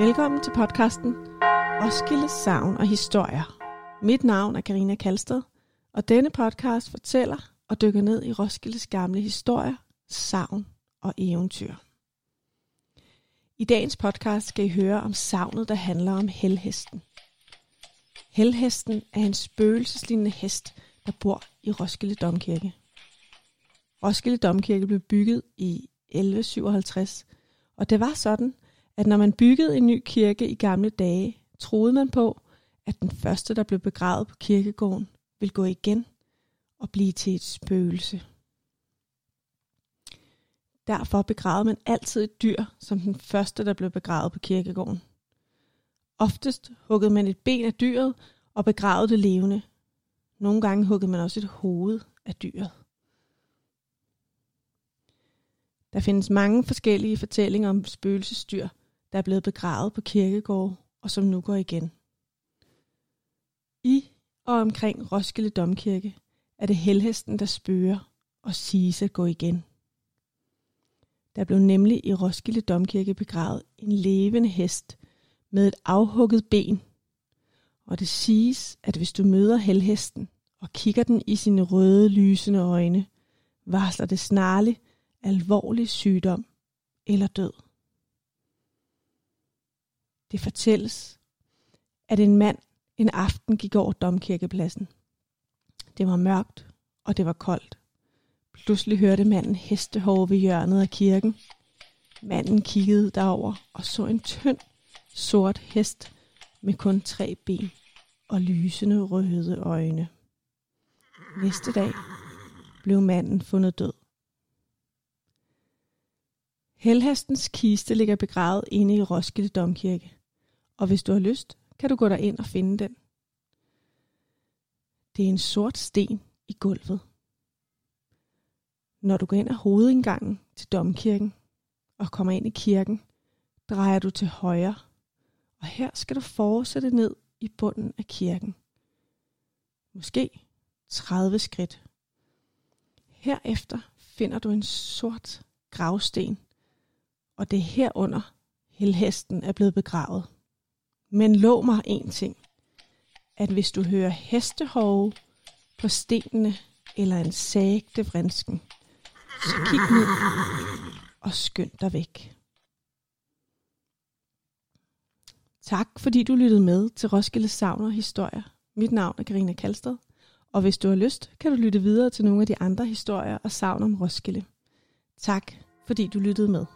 Velkommen til podcasten Roskilde Savn og Historier. Mit navn er Karina Kalsted, og denne podcast fortæller og dykker ned i Roskildes gamle historier, savn og eventyr. I dagens podcast skal I høre om savnet, der handler om helhesten. Helhesten er en spøgelseslignende hest, der bor i Roskilde Domkirke. Roskilde Domkirke blev bygget i 1157, og det var sådan, at når man byggede en ny kirke i gamle dage, troede man på, at den første, der blev begravet på kirkegården, ville gå igen og blive til et spøgelse. Derfor begravede man altid et dyr som den første, der blev begravet på kirkegården. Oftest huggede man et ben af dyret og begravede det levende. Nogle gange huggede man også et hoved af dyret. Der findes mange forskellige fortællinger om spøgelsesdyr, der er blevet begravet på kirkegård og som nu går igen. I og omkring Roskilde Domkirke er det helhesten, der spørger og siges at gå igen. Der blev nemlig i Roskilde Domkirke begravet en levende hest med et afhugget ben. Og det siges, at hvis du møder helhesten og kigger den i sine røde, lysende øjne, varsler det snarligt alvorlig sygdom eller død. Det fortælles, at en mand en aften gik over domkirkepladsen. Det var mørkt, og det var koldt. Pludselig hørte manden hestehår ved hjørnet af kirken. Manden kiggede derover og så en tynd, sort hest med kun tre ben og lysende røde øjne. Næste dag blev manden fundet død. Helhastens kiste ligger begravet inde i Roskilde Domkirke, og hvis du har lyst, kan du gå ind og finde den. Det er en sort sten i gulvet. Når du går ind ad hovedindgangen til domkirken og kommer ind i kirken, drejer du til højre, og her skal du fortsætte ned i bunden af kirken. Måske 30 skridt. Herefter finder du en sort gravsten, og det er herunder helhesten er blevet begravet. Men lov mig en ting, at hvis du hører hestehove på stenene eller en sagte vrinsken, så kig ned og skynd dig væk. Tak fordi du lyttede med til Roskilde Savner Historier. Mit navn er Karina Kalsted, og hvis du har lyst, kan du lytte videre til nogle af de andre historier og savn om Roskilde. Tak fordi du lyttede med.